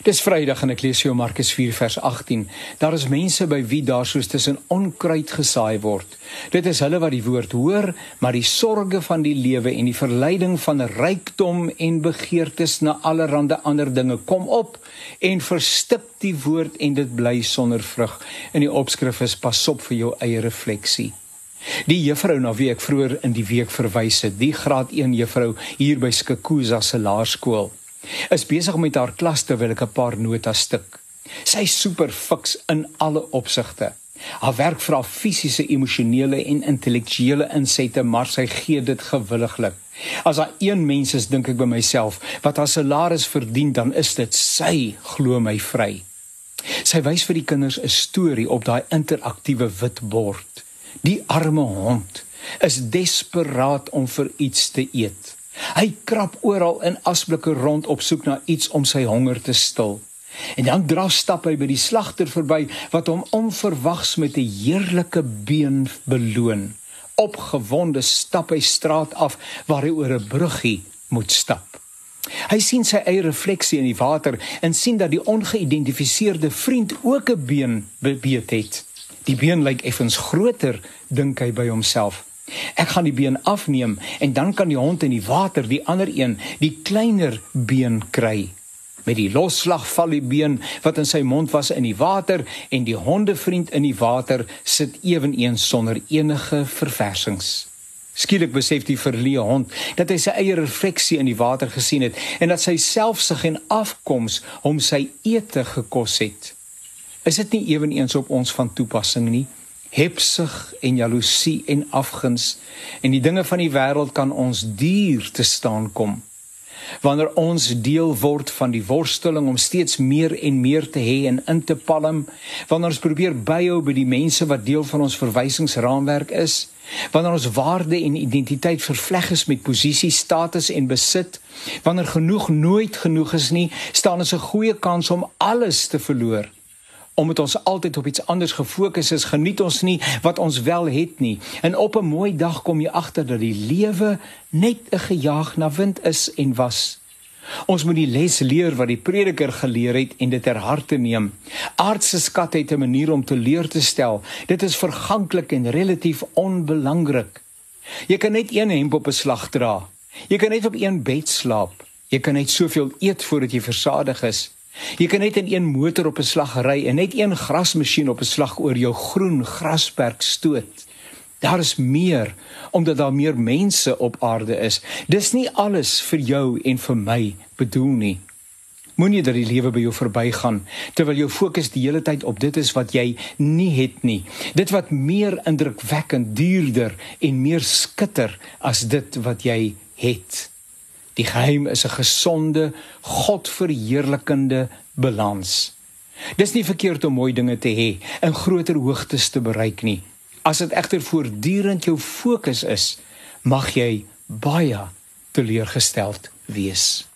Dis Vrydag en ek lees jou Markus 4 vers 18. Daar is mense by wie daar soos tussen onkruid gesaai word. Dit is hulle wat die woord hoor, maar die sorges van die lewe en die verleiding van rykdom en begeertes na allerlei ander dinge kom op en verstip die woord en dit bly sonder vrug. In die opskrif is pas op vir jou eie refleksie. Die juffrou na wie ek vroeër in die week verwys het, die graad 1 juffrou hier by Skikuza se laerskool is besig met haar klas terwyl ek 'n paar notas stik. Sy is super fiks in alle opsigte. Haar werk vra fisiese, emosionele en intellektuele insette, maar sy gee dit gewilliglik. As daar een mens is, dink ek by myself, wat haar salaris verdien, dan is dit sy, glo my vry. Sy wys vir die kinders 'n storie op daai interaktiewe wit bord. Die arme hond is desperaat om vir iets te eet. Hy krap oral in asblikke rond op soek na iets om sy honger te stil. En dan draf stap hy by die slagter verby wat hom onverwags met 'n heerlike been beloon. Opgewonde stap hy straat af waar hy oor 'n bruggie moet stap. Hy sien sy eie refleksie in die water en sien dat die ongeïdentifiseerde vriend ook 'n been bebeet het. Die been lyk effens groter, dink hy by homself. Ek gaan die been afneem en dan kan die hond in die water die ander een, die kleiner been kry. Met die losslag val die been wat in sy mond was in die water en die hondevriend in die water sit eweneens sonder enige verversings. Skielik besef die verleë hond dat hy sy eie refleksie in die water gesien het en dat sy selfsug en afkoms hom sy ete gekos het. Is dit nie eweneens op ons van toepassing nie? Hebsug en jaloesie en afguns en die dinge van die wêreld kan ons duur te staan kom. Wanneer ons deel word van die worsteling om steeds meer en meer te hê en in te palm, wanneer ons probeer byhou by die mense wat deel van ons verwysingsraamwerk is, wanneer ons waarde en identiteit vervleg is met posisie, status en besit, wanneer genoeg nooit genoeg is nie, staan ons 'n goeie kans om alles te verloor omdat ons altyd op iets anders gefokus is, geniet ons nie wat ons wel het nie. En op 'n mooi dag kom jy agter dat die lewe net 'n gejaag na wind is en was. Ons moet die les leer wat die prediker geleer het en dit ter harte neem. Aardse skat het 'n manier om te leer te stel. Dit is verganklik en relatief onbelangrik. Jy kan net een hemp op 'n slag dra. Jy kan net op een bed slaap. Jy kan net soveel eet voordat jy versadig is. Jy kan net in een motor op 'n slag ry en net een grasmasjien op 'n slag oor jou groen grasperk stoot. Daar is meer omdat daar meer mense op aarde is. Dis nie alles vir jou en vir my bedoel nie. Moenie dat die lewe by jou verbygaan terwyl jou fokus die hele tyd op dit is wat jy nie het nie. Dit wat meer indrukwekkend, duurder en meer skitter as dit wat jy het. Die geheim is 'n gesonde, Godverheerlikende balans. Dis nie verkeerd om mooi dinge te hê en groter hoogtes te bereik nie. As dit egter voortdurend jou fokus is, mag jy baie teleurgesteld wees.